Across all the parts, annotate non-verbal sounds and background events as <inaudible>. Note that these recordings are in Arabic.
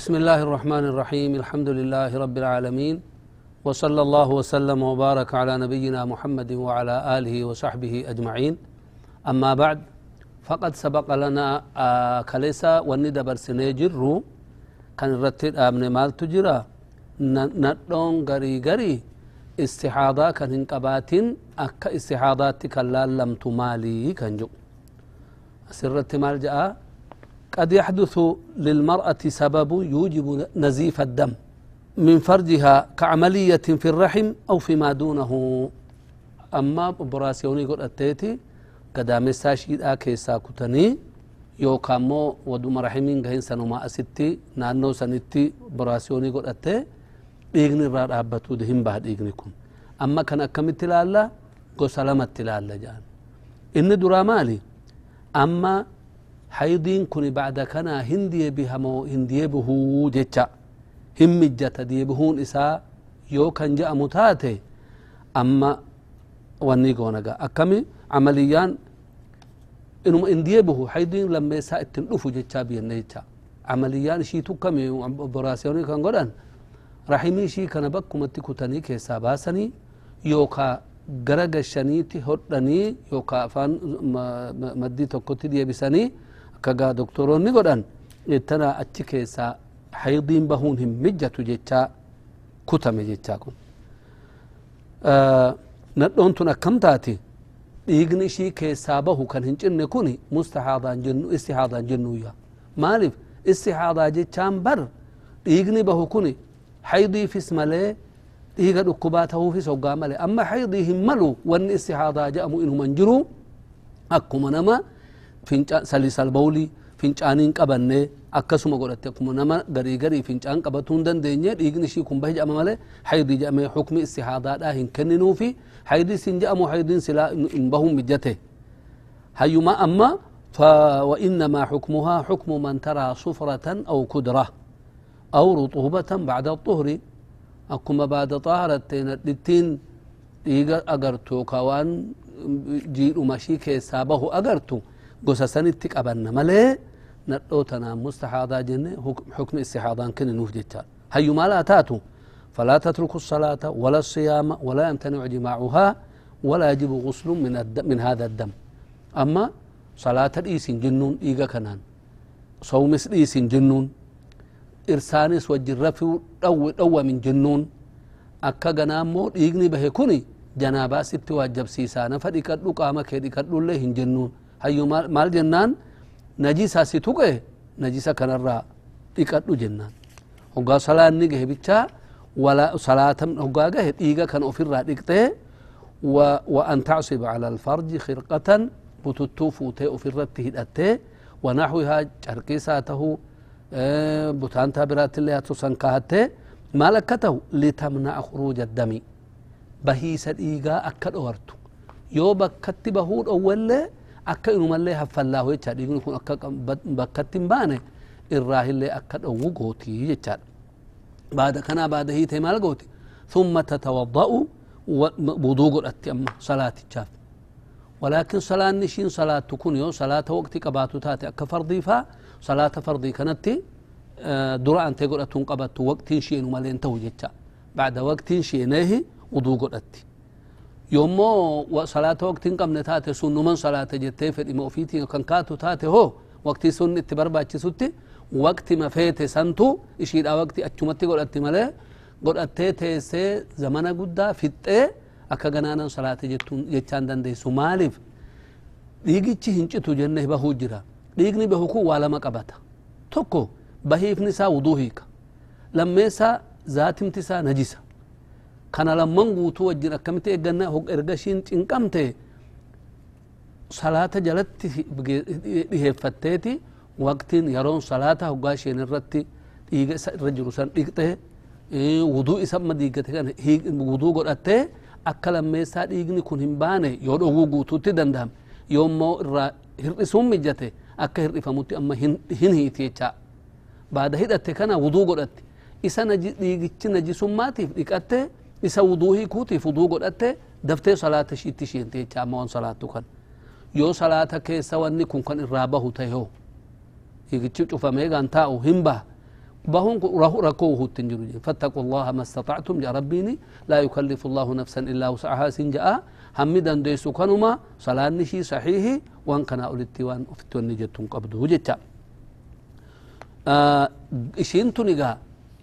بسم الله الرحمن الرحيم الحمد لله رب العالمين وصلى الله وسلم وبارك على نبينا محمد وعلى آله وصحبه أجمعين أما بعد فقد سبق لنا آه كليسا وندى برسني جرو كان رتد آمن مال تجرى ندون غري غري استحاضة كان هنقبات أكا استحاضات كلا لم تمالي كان جو سرت مال جاء قد يحدث للمرأة سبب يوجب نزيف الدم من فرجها كعملية في الرحم أو فيما دونه أما براسيوني قد أتيتي قدام الساشيد آكي ساكتني yookaan immoo waduma rahimiin gahin sanumaa asitti naannoo sanitti biraasiyoonii godhatte dhiigni irraa dhaabbatuu hin baha dhiigni kun amma kan akkamitti ilaalla gosa lamatti ilaalla jedhan inni duraa maali amma haydiin kun bacda kanaa hin deebihamoo hin deebihuu jecha hin mijjata deebihuun isaa yoo kan je'amu taate amma wanni goonaga akkami camaliyyaan inuma in deebihu haydiin lammeessaa ittin dhufu jechaa biyanne jecha camaliyyaan ishii tukkami operaasiyoonii kan godhan rahimii ishii kana bakkumatti kutanii keessaa baasanii yookaa gara gashaniiti hodhanii yookaa afaan maddii tokkotti deebisanii akka gaa doktoroonni godhan ittana achi keessaa haydiin bahuun hin mijjatu jechaa kutame jechaa kun nadhoon tun akkam taati dhiigni ishii keessaa bahu kan hin cinne kun mustahaadaan jennu istihaadaan jennuyya maaliif istihaadaa jechaan bar dhiigni bahu kun haydiifis malee dhiiga dhukkubaa ta'uufis hoggaa malee amma haydii hin malu wanni istihaadaa jedhamu inuman jiru akkuma nama salisal bawlii fincaaniin qabanne akkasuma godhatte akkuma nama garii garii fincaan qabatuu hin dandeenye dhiigni ishii kun bahe jedhama malee haydii jedhamee hukmi istihaadaadhaa hin kenninuufi haydii sin jedhamu haydiin silaa hin bahun mijjate hayyuma amma وإنما حكمها حكم من ترى صفرة أو كدرة أو رطوبة بعد الطهر أكما بعد طهرة التين إيغا أغرتو كوان جيل مشي كيسابه أغرتو gosa sanitti qabanna malee nadhoo tanaan mustahaadaa jenne xukmi istihaadan kenninuuf jecha. Hayyu maal haa taatu فلا تترك الصلاة ولا الصيام ولا يمتنع جماعها ولا يجب غسل من, من هذا الدم أما صلاة الإيس جنون إيغا كنان صومس إيس جنون إرسانس وجرفي دو دو من جنون أكا غنامو إيغني به كوني جنابا ست واجب سيسانا فديكدو قامك ديكدو الله جنون hayyu maal jennaan najisa si tuqe najisa kanarraa dhiqadhu jennaan hoggaa salaanni gahe bichaa salaatan hoggaa gahe dhiiga kan ofirraa dhiqxee وأن تعصب على الفرج خرقة بتتو فوتي أفرت هدأتي ونحوها شرقيساته بتان تابرات اللي هتسن كهتي ما لكته لتمنع خروج الدم بهيس الإيغا أكد أورتو يو بكت بهود أول akka inumallee haffallaahu jecha dhiigni kun akka bakkatti hin baane irraahillee akka dhowwu gootii jechaadha baada kanaa baada hiitee maal gooti? ثم تتوضأ وضوء أما صلاة الشاف ولكن صلاة نشين صلاة تكون يو صلاة وقت قباتو تاتي أكا فرضي فا صلاة فرضي كانت درا أنت قرأت قبات وقت شين ومالين توجتا بعد وقت شينيه وضوء قرأت yoommoo salaata waqtiin qabne taate sun numan salaata jettee fedhima ofiitiin kan kaatu taate hoo waqtii sun itti barbaachisutti waqtima feete santu ishiidha waqti achumatti godhatti malee godhattee teessee zamana guddaa fixxee akka ganaanan salaata jechaan dandeessu maaliif dhiigichi hin citu jenne bahuu jira dhiigni bahu kun waa lama qabata tokko bahiifni isaa wuduu hiika lammeessaa zaatimti isaa najisa كان لما نغوتو وجرا كمتي غنا هو ارغشين تنقمتي صلاه جلت دي فتتي وقت يرون صلاه هو غاشين رتي ايغ رجل سن ديقته اي وضوء سم ديقته كان هي وضوء غدت اكل ميسا ديغني كون همبانه يودو غوتو تي دندام يوم مو را هرسوم مجته اك هرفمتي اما هن هن هي تيتا بعد هيدت كان وضوء غدت اسنا ديغچ نجسوماتي ديقته isa wuduu hiikuutiif wuduu godhatte daftee salaata ishiitti isheente jecha amma waan salaattu kan yoo salaata keessa wanni kun kan irraa bahu ta'e hoo hiigichi cufamee gaan taa'u hin baha بهون ركوه التنجر فاتقوا الله ما استطعتم يا ربيني لا يكلف الله نفسا إلا وسعها سنجاء همدا ديسو كنما صلاة نشي صحيح وان كان أولدتي وان أفتوان نجتون قبضه جتا آه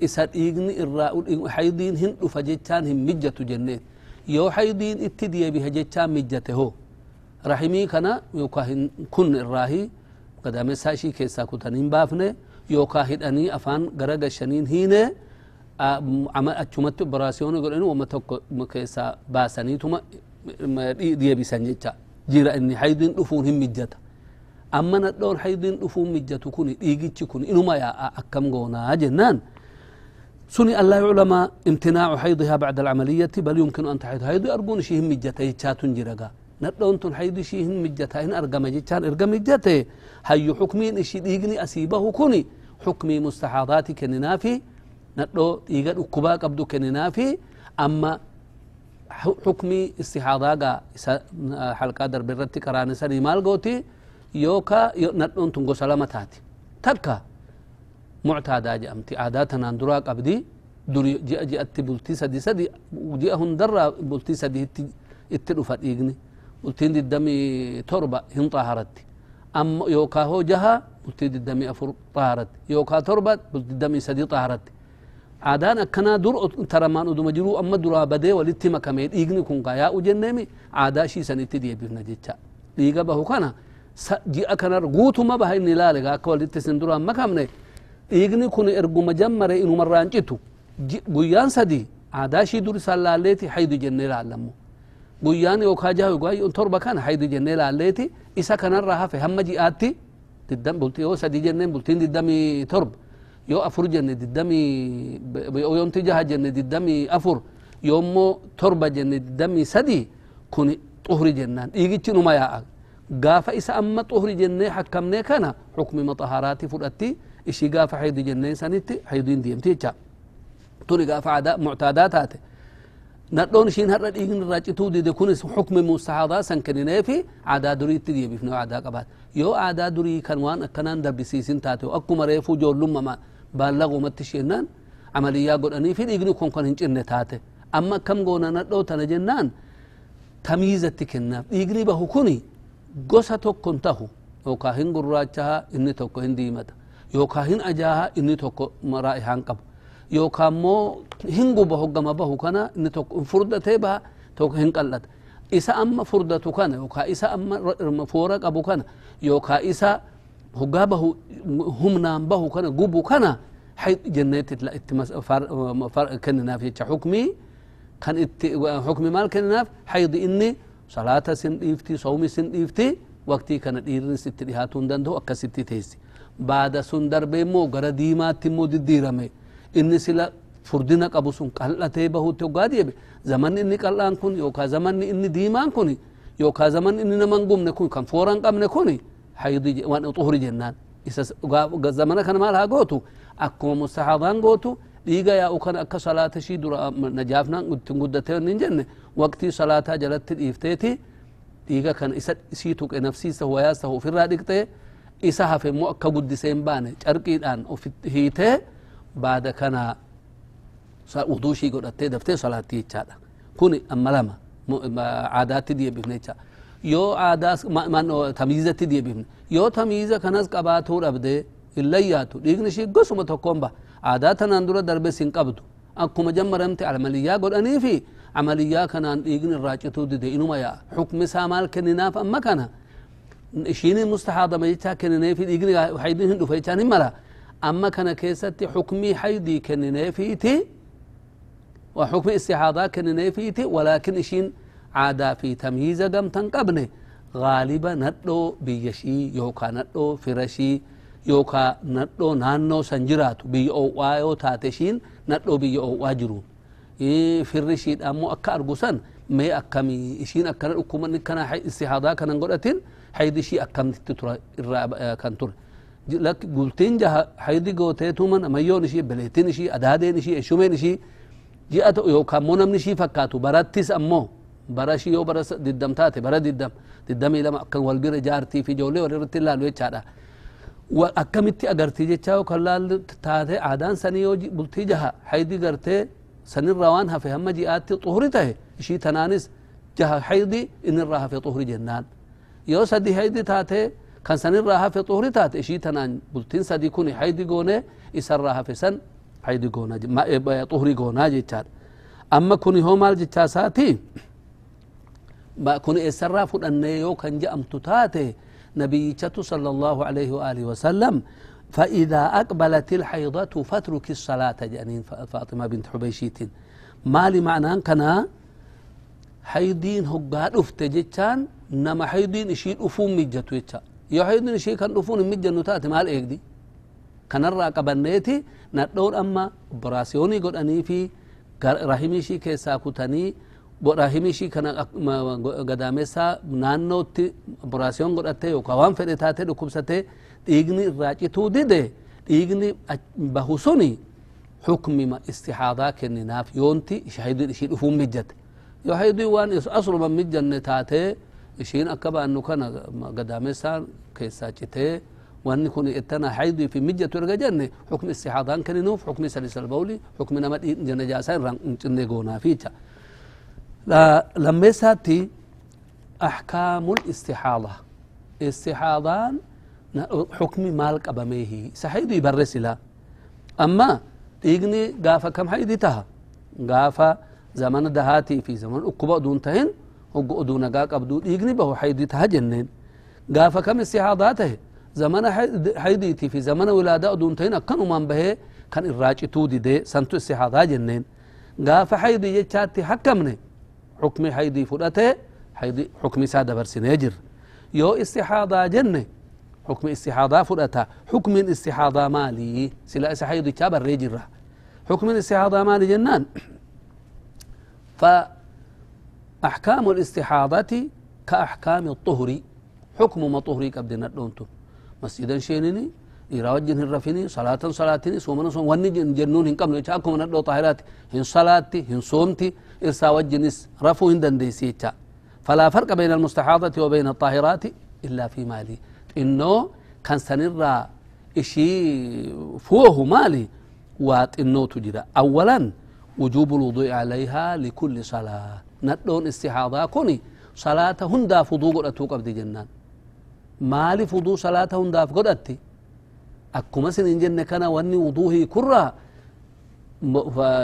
إشين تنقى إسا إيغني إراء حيدين هن فجتان هم مجة جنين يو حيدين اتدي بها جتان مجته هو رحمي كان يوكا كن الراهي قدام ساشي كيسا كتنين بافنه يوكا هداني أفان غرق الشنين هينه achumatti operaasiyooni godhani wama tokko keessa baasaniituma deebisan jecha jira inni haydin dhufuun hin mijjata amma nadhoon haydin dhufuun mijjatu kun dhiigichi kun inuma yaa'a akkam goonaa jennaan سني الله يعلم امتناع حيضها بعد العملية بل يمكن أن تحيض. حيض أرجون شيء مجتا يتشات جرقا ندون تن حيض شيء مجتا إن أرقم جتان أرقم جتا هي حكمين إشي ديقني أسيبه كوني. حكمي مستحاضات كننافي ندو إيقا أكبا قبدو كننافي أما حكمي استحاضة حلقة در برتي قراني سني مال قوتي. يوكا ندون تنقو سلامتاتي. تكا معتادة جأمتي عاداتنا اندرا قبدي دري جاء جاءت بلتي سدي سدي. جاء هندرا بلتي سدي اتلفت إيقني. بلتين دي الدمي تربة هن طهرتي أم يوكا هو جها بلتي دي الدمي أفر طهرت يوكا تربة بلتي الدمي سدي طهرت عادان أكنا در ترى ما ندو مجرو. أما درا بدي ولتي مكمل إيقني كون قايا وجنمي عادا شي سنتي دي بيفنا جيتشا إيقا بهو كان جاء كنا رغوتو ما بها إني لا لغا كوالتي سندرا مكمل dhiigni kun erguma jammare inumarraan citu guyyaan sadi aadaa shii dur isaan laalleeti haydu jennee laallammo guyyaan yookaa jaha yookaa torba kana haydu jennee laalleeti isa kanarraa hafe hamma ji'aatti yoo sadi jenneen bultiin diddamii torba yoo afur jenne diddamii yoomti jaha jenne diddamii afur yoommoo torba jenne diddamii sadi kun xuhri jennaan dhiigichi numa yaa'a gaafa isa amma xuhri jennee hakkamnee kana xukmi maxaharaati fudhatti haydi jenneen sanitti haydiin deemti jecha tuni gaafa aadaa muctaadaa taate nadhoon ishiin har'a dhiigni irraa cituu dide kunis xukmi mustahaadaa san kennineefi aadaa duriitti deebifne aadaa qabaat yoo aadaa durii kan waan akkanaan darbisiisin taate akkuma reefuu joollumma baallagumatti isheenaan amaliyyaa godhanii fi dhiigni kun kan hin cinne taate amma akkam goona nadhoo tana jennaan tamiizatti kennaaf dhiigni bahu kuni gosa tokkon tahu yookaa hin gurraachaha inni tokko hin diimata yookaa hin ajaaha inni tokko raa'ihaan qabu yookaa immoo hin guba hoggama bahu kana inni tokko furdatee baha tokko hin qal'ata isa amma furdatu kana yookaa isa amma foora qabu kana yookaa isa hoggaa bahu humnaan bahu kana gubu kana حيث جنيت itti kenninaaf jecha xukmii kan itti xukmi maal kenninaaf haydi inni salaata sin dhiifti sawmi sin dhiifti waqtii kana dhiirris itti dhihaatuu hin danda'u akkasitti teessi darbe immoo gara diimaatti immoo diddiirame inni sila furdina qabu sun qal'atee bahuutti hoggaa deebe zamanni inni qal'aan kun yookaa zamanni inni diimaan kun yookaa zamanni inni naman gumne kun kan fooran qabne kun haydi waan xuhuri jennaan isa zamana kana maal haa gootu akkuma mustahaadaan gootu dhiiga yaa'u kana akka salaata shii dura najaafnaan ittiin guddatee hin jenne waqtii salaataa jalatti dhiifteeti dhiiga kana isa isii tuqe nafsiisa wayaas tahu ofirraa dhiqxee isa hafe immoo akka guddisee hin baane carqiidhaan ofi hiitee baada kana uduu shii godhattee daftee salaatti jechaadha kun amma lama aadaatti deebifne jecha yoo aadaa tamiizatti deebifne yoo tamiiza kanas qabaatuu dhabdee illayyaatu dhiigni ishii gosuma tokkoon ba aadaa tanaan dura darbe sin qabdu akkuma jammaramte amaliyyaa godhanii fi amaliyyaa kanaan dhiigni irraa cituu dide inuma yaa xukmi isaa maal kenninaaf amma kana ishiin mustahaadama jechaa kennineefi dhiigni haydin hin dhufe jechaan hin mala amma kana keessatti xukmii haydii kennineefiiti وحكم استحاضة كننيفيتي ولكن إشين عادا في تمييز قم تنقبنه غالبا ندو بيشي يوكا ندو فرشي يوكا ندو نانو سنجراتو بي أو وايو تاتشين ندو بي أو واجرون إيه فرشي أمو أكا أرقسان مي أكامي إشين أكا أكما نكنا استحاضة كان نقولتين حيدي شيء أكن تترى الرأب أكن آه، تر. لك قلتين جه حيدي قوتي توما مايون شيء بليتين شيء أدادين شيء شومين شيء جاءت يو كان مو نمني شيء فكاتو. برات تيس أمو. برا شيء يو برا ددم تاتي. برا ددم. ددم إلى ما أكن والبير جارتي في جولة وريرت الله لو يشارا وأكملتي أجرتي جتشاو كلا تاتي. عدان سنيو قلتي جه حيدي قرتي سن الروانها في هم جاءت طهرته شيء تنانس جه حيدي إن الراها في طهري جنان. Yoo sadi haydi taate kan sanirraa hafe xuhuri taate ishii tanaan bultiin sadi kun haydi goone isarraa hafe san haydi goona xuhuri goonaa jechaadha amma kun hoo maal jechaa isaati kun eessarraa fudhanne yoo kan je'amtu taate نبيشة صلى الله عليه وآله وسلم فإذا أقبلت الحيضة فاترك الصلاة جانين فاطمة بنت حبيشيت مالي معنى كنا حيدين هقاد أفت جتان إشيل أفوم مجتو يتشا يو حيدين إشيل كان أفون مجة نتات مال إيك دي كان الرا قبنيتي ندور أما براسيوني قد أني في رحمي شي كيسا كتني rahimii ishii kana gadaameessaa naannootti operaasiyoon godhattee yookaan waan fedhe taatee dhukkubsatee dhiigni irraa cituu dide dhiigni bahu suni xukmima istixaadaa kenninaaf yoonti haydiin ishii dhufuun mijjate yoo haydiin waan asruma mijjanne taatee ishiin akka baannu kana gadaameessaa keessaa citee wanni kun ittana haydii fi mijjatu erga jenne xukmi istixaadaan kenninuuf xukmi salisal bawli xukmi nama najaasaa irraa hin cinne goonaaficha لميساتي أحكام الاستحاضة استحاضان حكم مال قبميه سحيدو يبرس لا أما إيغني قافا كم حيدي تها قافا زمن دهاتي في زمن أكبا دون تهن هو دون قاق أبدو إيغني بهو حيدي تها جنين قافا كم استحاضاته زمن حيديتي في زمن ولادة دون تهن أكنو من به كان الراجي تودي دي سنتو استحاضا جنين. قافا حيدي جتشاتي حكمني. حكمي حيدي فرأته حيدي حكمي سادة برسين يجر يو استحاضة جنة حكم استحاضة فرأتا حكم استحاضة مالي. سلا حيدي كابر ريجر حكم استحاضة مالي جنان. <clears throat> فأحكام الاستحاضة كأحكام الطهر. حكم ما طهري كبدنا دونتو مسجدا شينيني إيرا وجن الرفيني صلاة صلاتني صومنا صوم وني جنون هن قبل يشاكم من الدو طاهرات. هن صلاتي هن صومتي. إرسا وجنس رفو هندن ديسيتا فلا فرق بين المستحاضة وبين الطاهرات إلا في مالي. إنه كان سنرى إشي فوه مالي وات إنه تجرى. أولا وجوب الوضوء عليها لكل صلاة. ندون استحاضة كوني صلاة هندا فضو قد قبض جنان مالي فضو صلاة هندا قد akkuma isin jenne kana wanni wuduuhii kurra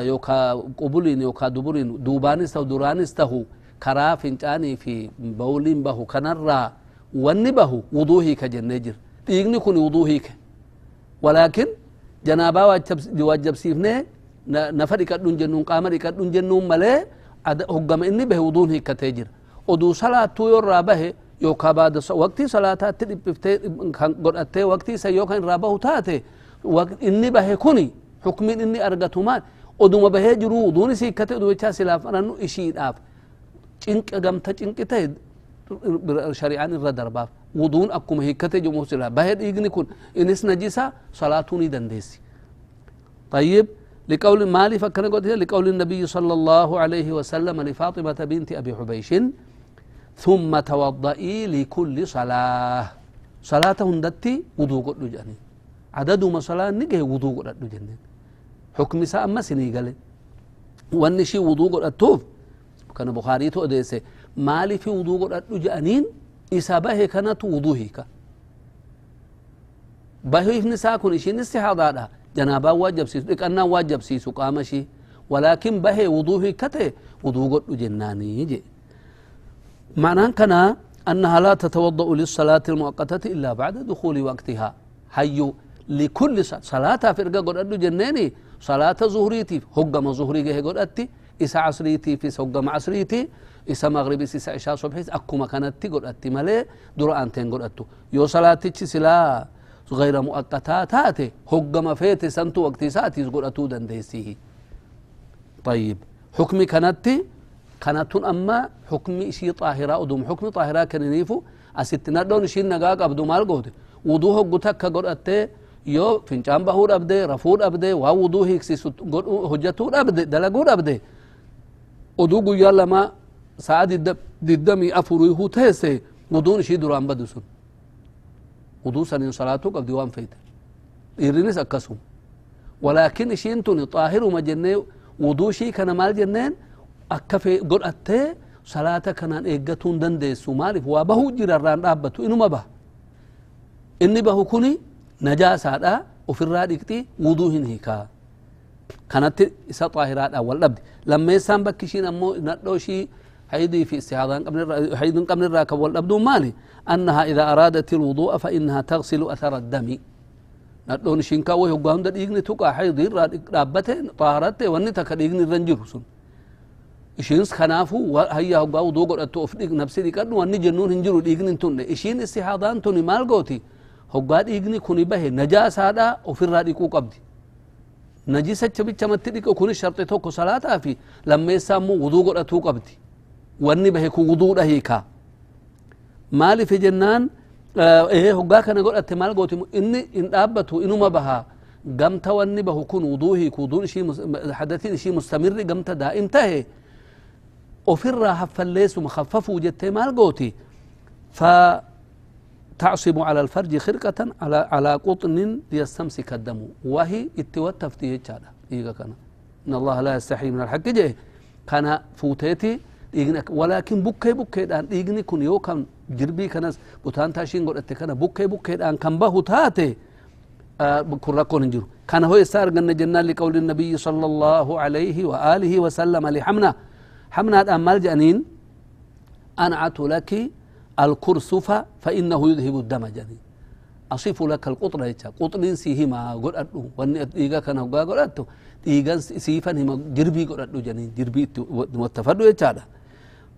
yookaa qubulin yookaa duburin duubaanis tahu duraanis tahu karaa fincaanii fi bawliin bahu kanarraa wanni bahu wuduuhii ka jennee jira dhiigni kun wuduuhii ke walaakin janaabaa waajjabsiifnee nafa dhiqadhun jennuun qaama dhiqadhun jennuun malee hoggama inni wuduun hiikkatee jira oduu salaattuu yoo irraa bahe yookaa baada waqtii salaataatti dhiphiftee kan godhattee waqtii isa yoo kan irraa bahu taate inni bahe kuni حكمين إني أرغتمان ودوما بهي جرو دوني سي كتئ دو بيچا سلاف أنو إشي داف چنك أغمتا چنك تهد شريعان الردر باف ودون أكم هي كتئ جمو سلاف بهي إيغني كون إنس نجيسا صلاتوني دنديسي طيب لقول مالي فكنا قلت لقول النبي صلى الله عليه وسلم لفاطمة بنت أبي حبيش ثم توضئي لكل صلاة. صلاة هندتي وضوء قد جاني عدد ما صلاة نجه وضوء قد جنين حكم ساء أما سني قال. وان شي وضوء قد كان بخاري تو أديسي مالي في وضوء قد جانين إسابة كانت وضوهك باهي في نساء كون إشي استحاضة جنابا واجب سيسو. لك أنا سيسو قام شي ولكن باهي وضوهي كته. وضوء قد جناني يجي. معنى كان أنها لا تتوضأ للصلاة المؤقتة إلا بعد دخول وقتها. هيو لكل صلاة فرقة قد أدو جنيني. صلاة ظهريتي هقم ظهري قد أتي. إسا عصريتي في هقم عصريتي إسا مغربي إسا عشاء صبحي أكما كانت قد أتي ملي. درا أنتين قد أتو. يو صلاة سلا. غير مؤقتات هاتي هقم فيتي سنتو وقتي ساتي قد أتو دنديسيه طيب حكمي كانت كانت أما حكمي شي طاهرة أدوم حكمي طاهرة كان نيفو أستنا دون شي نقاق أبدو مال قود وضوه قتك قد أتي yoo fincaan bahuu dhabde rafuu dhabde waan wuduu hiiksisu hojjatuu dhabde dalaguu dhabde oduu guyyaa lama sa'a diddamii afurii huu teesse wuduun ishii duraan badu sun وضوء سنين صلاته قبل وان فيت إيرينس أكسهم ولكن إشين توني طاهر وما جنة وضوء شي كان مال جنين أكفي قل أتى صلاة كان إيقاتون دندس مالف وابهو جرى الران رابطو إنو ما به إني به كوني نجاسة وفي الرادقتي وضوء هيكا. كانت إسا طاهرات أول لبد لما يسان بكشين أمو نتلوشي. حيدي في استحاضان قبل حيد أنها إذا أرادت الوضوء فإنها تغسل أثر الدم. ندون شينكا وهي قام دا ديغني توقع حيض رابته طهارته وني تكا ديغني رنجر سن إشينس خنافو هيا هقا وضوء قد أتو أفدق نفسي دي قد وأني جنون هنجرو ديغني تون إشين استحاضان توني مال قوتي. هقا ديغني كوني به نجاس هذا وفي الرادقو قبدي نجيسة بيتش متدك كوني شرط توكو صلاة في لما يسامو وضوء قد أتو wanni bahe ku wuduudha hiika مالي في جنان إيه هو جاك أنا قلت مال قوتي اني ان ابته انه ما بها قم توني به كون وضوه كون شيء حدثين شيء مستمر قام تدا انتهى وفي الراحه فليس مخفف وجت مال قوتي ف تعصب على الفرج خرقة على على قطن يستمسك الدم وهي اتوتفت يجادا إيه كان ان الله لا يستحي من الحق جه كان فوتيتي dhiigni walaakin bukkee bukkeedhaan dhiigni kun yoo kan jirbii kanas butaan taashiin godhatte kana bukkee bukkeedhaan kan bahu taate kun rakkoon hin jiru kana ho isaa arganna jennaan liqawli nabiyyi sala allahu alayhi wa alihi wasallama lihamna hamnaadhaan maal jedhaniin anacatu laki alkursufa fainahu yudhibu dama jedhaniin أصف لك القطرة يتا قطرين سيهما قد أدو واني إيغا كان هقا قد أدو إيغا سيفا هما جربي قد أدو جنين جربي متفردو يتا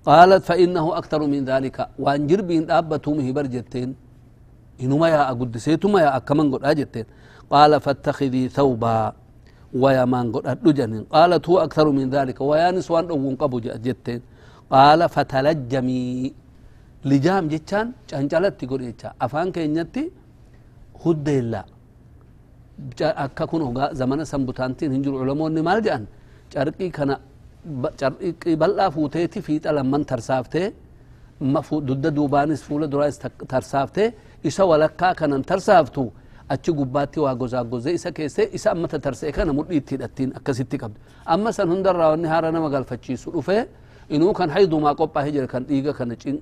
قالت فإنه أكثر من ذلك. وأن جربين أبتهم هبر جتين. إنما يا أقدسيتما يا أكمن قد أجتين. قال فاتخذي ثوبا ويا من قد أدجن قالت هو أكثر من ذلك. ويا نسوان أو قبو جتين. قال فتلجمي. لجام جتان چانچالت تقول جتا أفان كينيتي هدى akka kun zamana sanbutaantiin hin jiru culamoonni maal jedhan carqii kana بل أفوتي في تلم من ترسافته ما ضد دوبانس فول درايس ترسافته إيش ولا كا كان ترسافتو أتشي قباتي وعجوز عجوز إيش كيسة إيش أما تترسي كان مول إيتي دتين أكسيتي قبل أما سنهندر راو نهار أنا ما قال فتشي سلوفة إنه كان حيد ما قب هجر كان إيجا كان تشين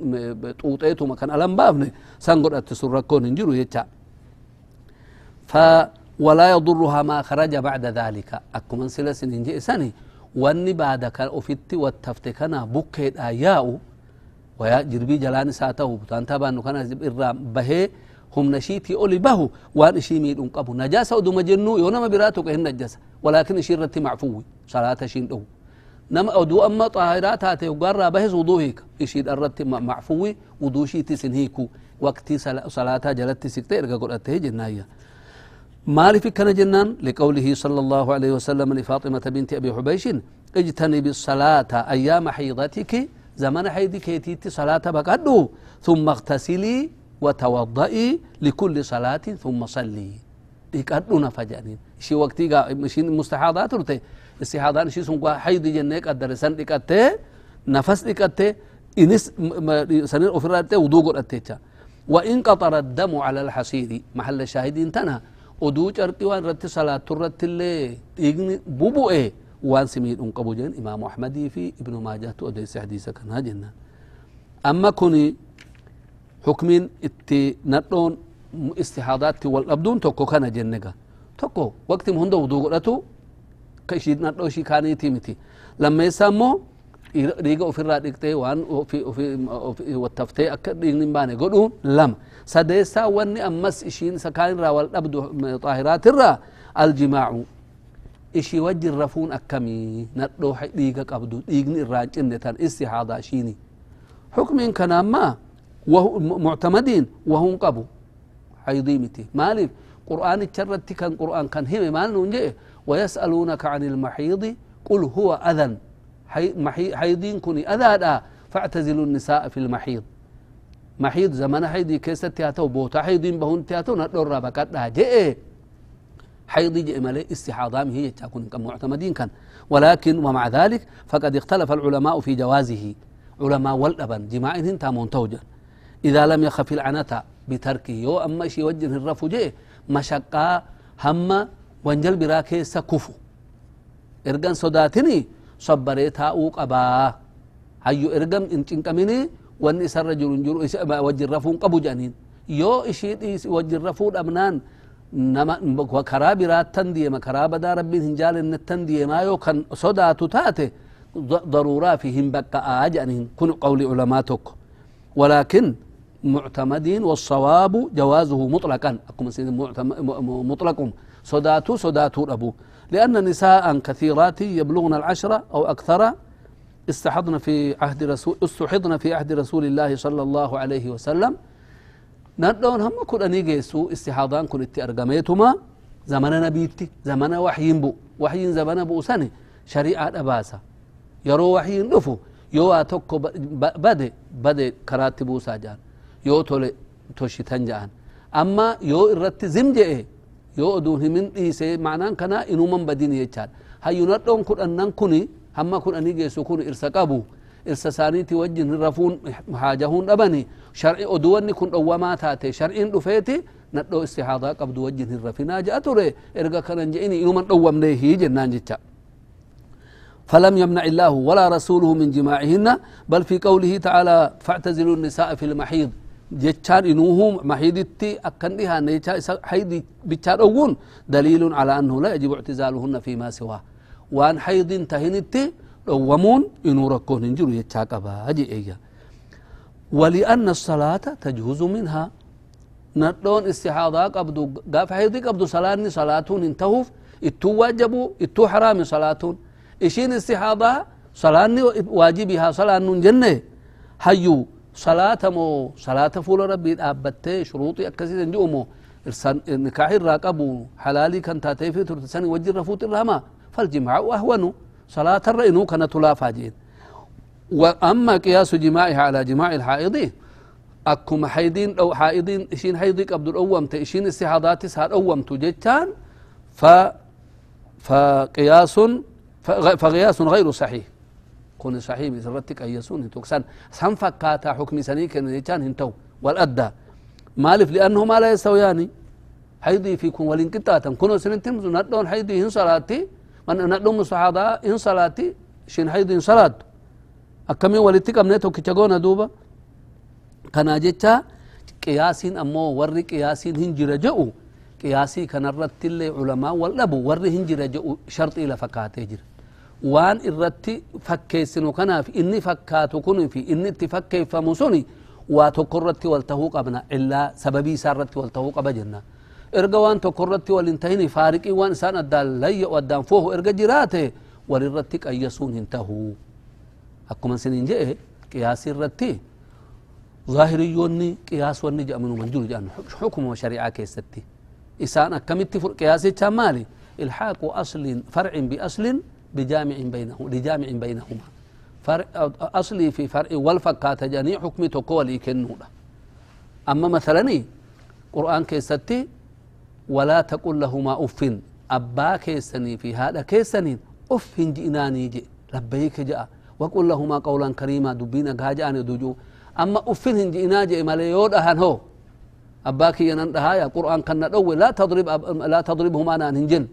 توتة ما كان ألم بابني سنقول أتسرر كون نجرو يتشا ف ولا يضرها ما خرج بعد ذلك۔ أكمن سلسل إنجي إساني سلس ننجي سني واني بعد كان أفت والتفت كان بكيت آياء ويا جربي جلان ساته بتان تبان كان إرام به هم نشيتي أولي به وان شي ميد انقبو نجاسة ودو مجنو يونا ما براتو كهن نجاسة ولكن شيرتي معفوي صلاة شين دو نما أدو أما طاهرات هاتي وقرى به وضوهيك يشيد الرت معفوي وضو شيتي سنهيكو وقتي صلاة جلتي سكتير قول أتهي جنايا مالف كان جنان لقوله صلى الله عليه وسلم لفاطمة بنت أبي حبيش اجتنب الصلاة أيام حيضتك زمن حيضك يتيتي صلاة بقدو ثم اغتسلي وتوضئي لكل صلاة ثم صلي. يقدو نفجانين شي وقتي شي مستحاضات رتي. استحاضان شي سنقوا حيض جنك قدر سن نفس دقته إنس سنين أفرات وضوء قرأت وإن قطر الدم على الحصير محل الشاهدين تنهى oduu carqii waan irratti salaattu irratti illee dhiigni bubu'e waan si miidhun qabu jeen imaamu ahmadii fi ibnu maajahtu odeesse hadiisa kanaa jennaan amma kun hukmiin itti nadhoon istihaadaatti wal dhabduun tokko kana jenne ga tokko waqtim hunda wuduu godhatu ka ishii nadhoo ishii kaaniitii miti lammeessaa immoo dhiiga ofirraa dhiqxee waan wattaftee akka dhiigni hin baane godhuun lama sadeessaa wanni ammas ishiin sakaan irraa wal dhabdu xaahiraat irraa aljimaacu ishii wajjin rafuun akkamii nadhoo dhiiga qabdu dhiigni irraa cinne tan istihaadaa ishiini xukmiin kana ammaa muctamadiin wahun qabu haydii miti maaliif qur'aanicha irratti kan qur'aan kan hime maal nuun jedhe ويسألونك عن المحيض قل هو أذى حيضين كوني. أذى فاعتزلوا النساء في المحيض. محيض زمن حيضي كيست تياتو بوتا حيضين بهون تياتو ندور بكات جئ. حيضي جئ ملي استحاضام هي تكون معتمدين كان. ولكن ومع ذلك فقد اختلف العلماء في جوازه. علماء والأبن جماعهم تامون توجا إذا لم يخف العنة بتركه يو أما شي وجه الرفو جي مشقا هم وانجل براكي سكفو إرغان صداتني صبريتها أوق أبا هيو إرغم إن تنكمني وان إسر رجل جرو وجه الرفو قبو جانين. يو إشي وجه الرفو أبنان nama karaa biraattan deema karaa badaa rabbiin hin jaalannettan deemaa yoo kan sodaatu taate ضرورا فيهم بقى أجأنهم كن قول علماء تك ولكن معتمدين والصواب جوازه مطلقا. أكم مطلق صداتو صداتو أبو لأن نساء كثيرات يبلغن العشرة أو أكثر استحضن في عهد رسول استحضن في عهد رسول الله صلى الله عليه وسلم. ندون هم كل أني جيسو استحاضان كن اتي أرقميتما زمن نبيتي زمن وحيين بو. وحيين زمن بو سنة. شريعة wahiin dhufu yoo waa tokko bade bade karaatti buusaa jedhan yoo tole toshitan jedhan amma yoo irratti zim je'e yoo oduun himin dhiise maanaan kana inuman badin jechaadha hayyunadhoon kudhannan kuni hamma kudhanii geessu kun irsa qabu irsa isaaniiti wajjin rafuun haajahuun dhabani shar'i oduwanni kun dhowwamaa taate shar'iin dhufeeti nadhoo istihaadaa qabdu wajjin hin rafinaa je'a ture erga kanan je'ini inuman dhowwamne hii jennaan jecha فلم يمنع الله ولا رسوله من جماعهن بل في قوله تعالى فاعتزلوا النساء في المحيض جتان إنوهم محيدتي أكندها نيتا حيد بتشار أون دليل على أنه لا يجب اعتزالهن فيما سواه وان حيض تهنتي دومون إنو ركون انجرو يتشاقبا هجي إيجا ولأن الصلاة تجوز منها ندون استحاضة قبضو قاف حيضي قبضو صلاة صلاة انتهوف اتو واجبو اتو حرام صلاة إشين استحاضة صلاة واجبها صلاة جنة هيو صلاة مو صلاة فول ربي أبتة شروطي أكسي تنجومو نكاح الراقبو حلالي كان تاتي في ترتساني وجه رفوت الرحمة فالجماع أهون صلاة الرئنو كانت لا فاجين وأما قياس جماعها على جماع الحائض أكم حيدين أو حائضين إشين حيضي قبل الأوم إشين استحاضات سار أوم تجتان ف فقياس فقياس غير صحيح كون صحيح بسرتك أيسون توكسان سن فكاتا حكم سنيك نيتان هنتو. والأدى. مالف لأنه ما لا يستويان حيدي فيكم والانقطاعا كونوا سنتم ندون حيدي هن صلاتي من ندون صحابة هن صلاتي شين حيدي هن صلاة أكمي ولتك أمنيتو كتغونا دوبا. كان جتا قياسين أمو وري قياسين هنجر جئو قياسي كان الرت اللي علماء والأبو. وري هنجر جئو شرط إلى فكاتي جر وان الرتي فكي سنوكنا في اني فكاتو كن في اني اتفكي فمسوني واتقرتي والتهو قبنا الا سببي سارتي والتهو قبجنا ارغا وان تقرتي والانتهيني فارقي وان سان الدال لي وادان فوه ارغا جراته وللرتك ايسون انتهو اكو من سنين جئ قياس الرتي ظاهريوني قياس واني جاء منو منجور جان حكم وشريعة كيستي إسان أكمل تفرق قياسي تامالي الحاق أصل فرع بأصل بجامع بينه لجامع بينهما. فرع أصلي في فرع والفكات جاني حكمي تقولي كنودا أما مثلا قرآن كيستي ولا تقل لهما أف أبا كيسني في هذا كيسني أف جئناني جئ لبيك جاء. وقل لهما قولا كريما دبينا قاجان دجو. أما أف جئنا جئ مليود أهان هو. أباك ينندها يا قرآن كنا لا تضرب لا تضربهما أنا هنجن.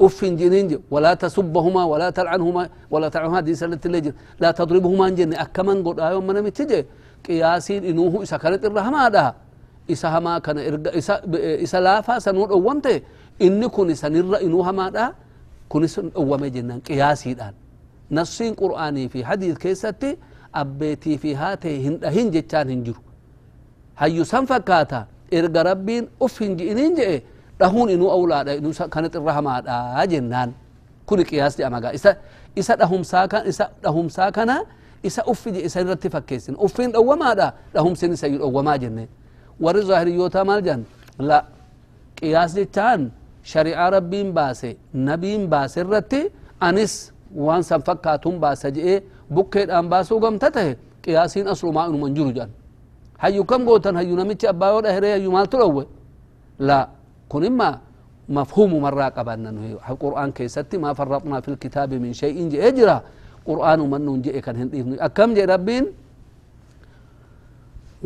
أف جنين ولا تسبهما ولا تلعنهما ولا تلعنهما دي سلة الليجر لا تضربهما جن أكمن قد آيو من متجي قياسين إنوه إسا كانت الرحمة ده إسا هما كان إرقا إسا, إسا لافا سنور أوامته إني كن إسا نر إنوه ما ده كن إسا أوامي جنان قياسي دان نصين قرآني في حديث كيستي أبيتي في هاته هن جتان هنجر هيو سنفكاتا إرقا ربين أف هنجئنين جئ dhahuun inuu awlaadha inuu kanat irra hamaadha jennaan kuni qiyaas jedhamagaa isa isa dhahumsaa kan isa dhahumsaa kana isa uffi je isa irratti fakkeessin uffiin dhowwamaadha dhahumsin isa dhowwamaa jenne warri zaahiriyyootaa maal jedhan la qiyaas jechaan shari'aa rabbiin baase nabiin baase irratti anis waan san fakkaatun baasa je'ee bukkeedhaan baasuu gamta tahe qiyaasiin aslumaa inuman jiru jedhan hayyu kam gootan hayyu namichi abbaa yoo dhaheree hayyu maaltu dhowwe la كن إما مفهوم مرة قبلنا القرآن كيستي ما فرطنا في الكتاب من شيء جي إجرا. قرآن من جئ كان هندي أكم جئ ربين؟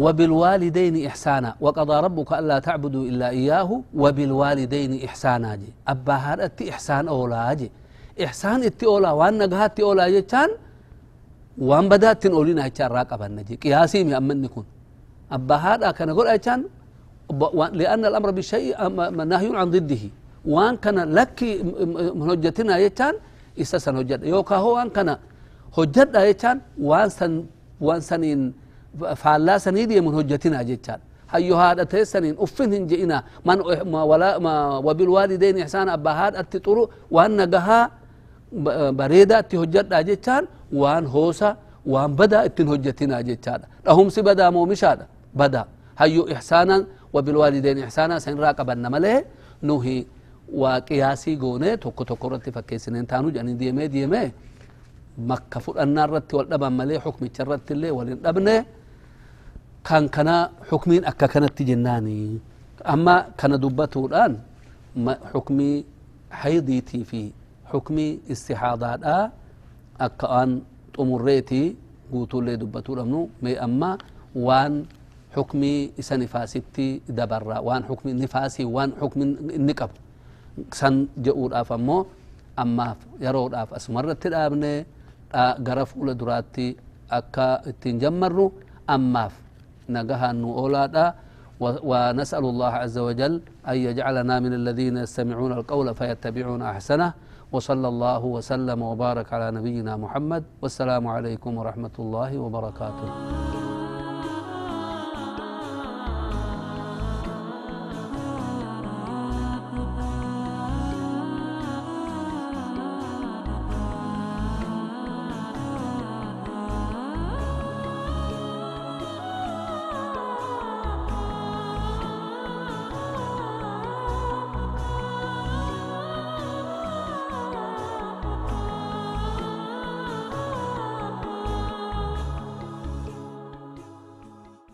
وبالوالدين إحسانا. وقضى ربك ألا تعبدوا إلا إياه وبالوالدين إحسانا جي. أبا هذا إحسان أولا جي. إحسان إتي أولا. وان نقهات أولا جيتان وان بدات أولينا هيتان راقبا نجي قياسي مي أمن نكون. أبا هذا كان؟ يقول لأن الأمر بالشيء نهي عن ضده. وأن كان لك هجتنا يتان إسا سن هجت يوكا هو وان كان هجت يتان وأن سن وأن سنين فالا سنيدي من هجتنا جتان هيو هذا تيسنين أفن هنجئنا من ما ولا ما وبالوالدين إحسان أبا هذا التطرو وأن نقها بريدة تهجت جتان وأن هوسا وأن بدا اتن هجتنا جتان لهم سي بدا مو بدا. هيو إحسانا وبالوالدين إحسانا سن راقبنا مليه نهي وقياسي قوني توكو توكو رتي فكيسنين تانو جاني ديمي ديمي. مكة فلأنا رتي والدبا ملي حكمي تشرت اللي ولين أبني كان كنا حكمين أكا كانت تجناني أما كان دبته الآن حكمي حيضيتي في حكمي استحاضات أكا أن تمريتي قوتو اللي دبتو لمنو مي أما وان حكمي إسا نفاسيتي دبرا وان حكمي نفاسي وان حكمي النقب san je'uudhaaf ammoo ammaaf yeroodhaaf asumarratti dhaabne gara fuula duraatti akka ittiin jammarru ammaaf nagahaan nu oolaadha ونسأل الله عز وجل أن يجعلنا من الذين يستمعون القول فيتبعون أحسنه. وصلى الله وسلم وبارك على نبينا محمد. والسلام عليكم ورحمة الله وبركاته.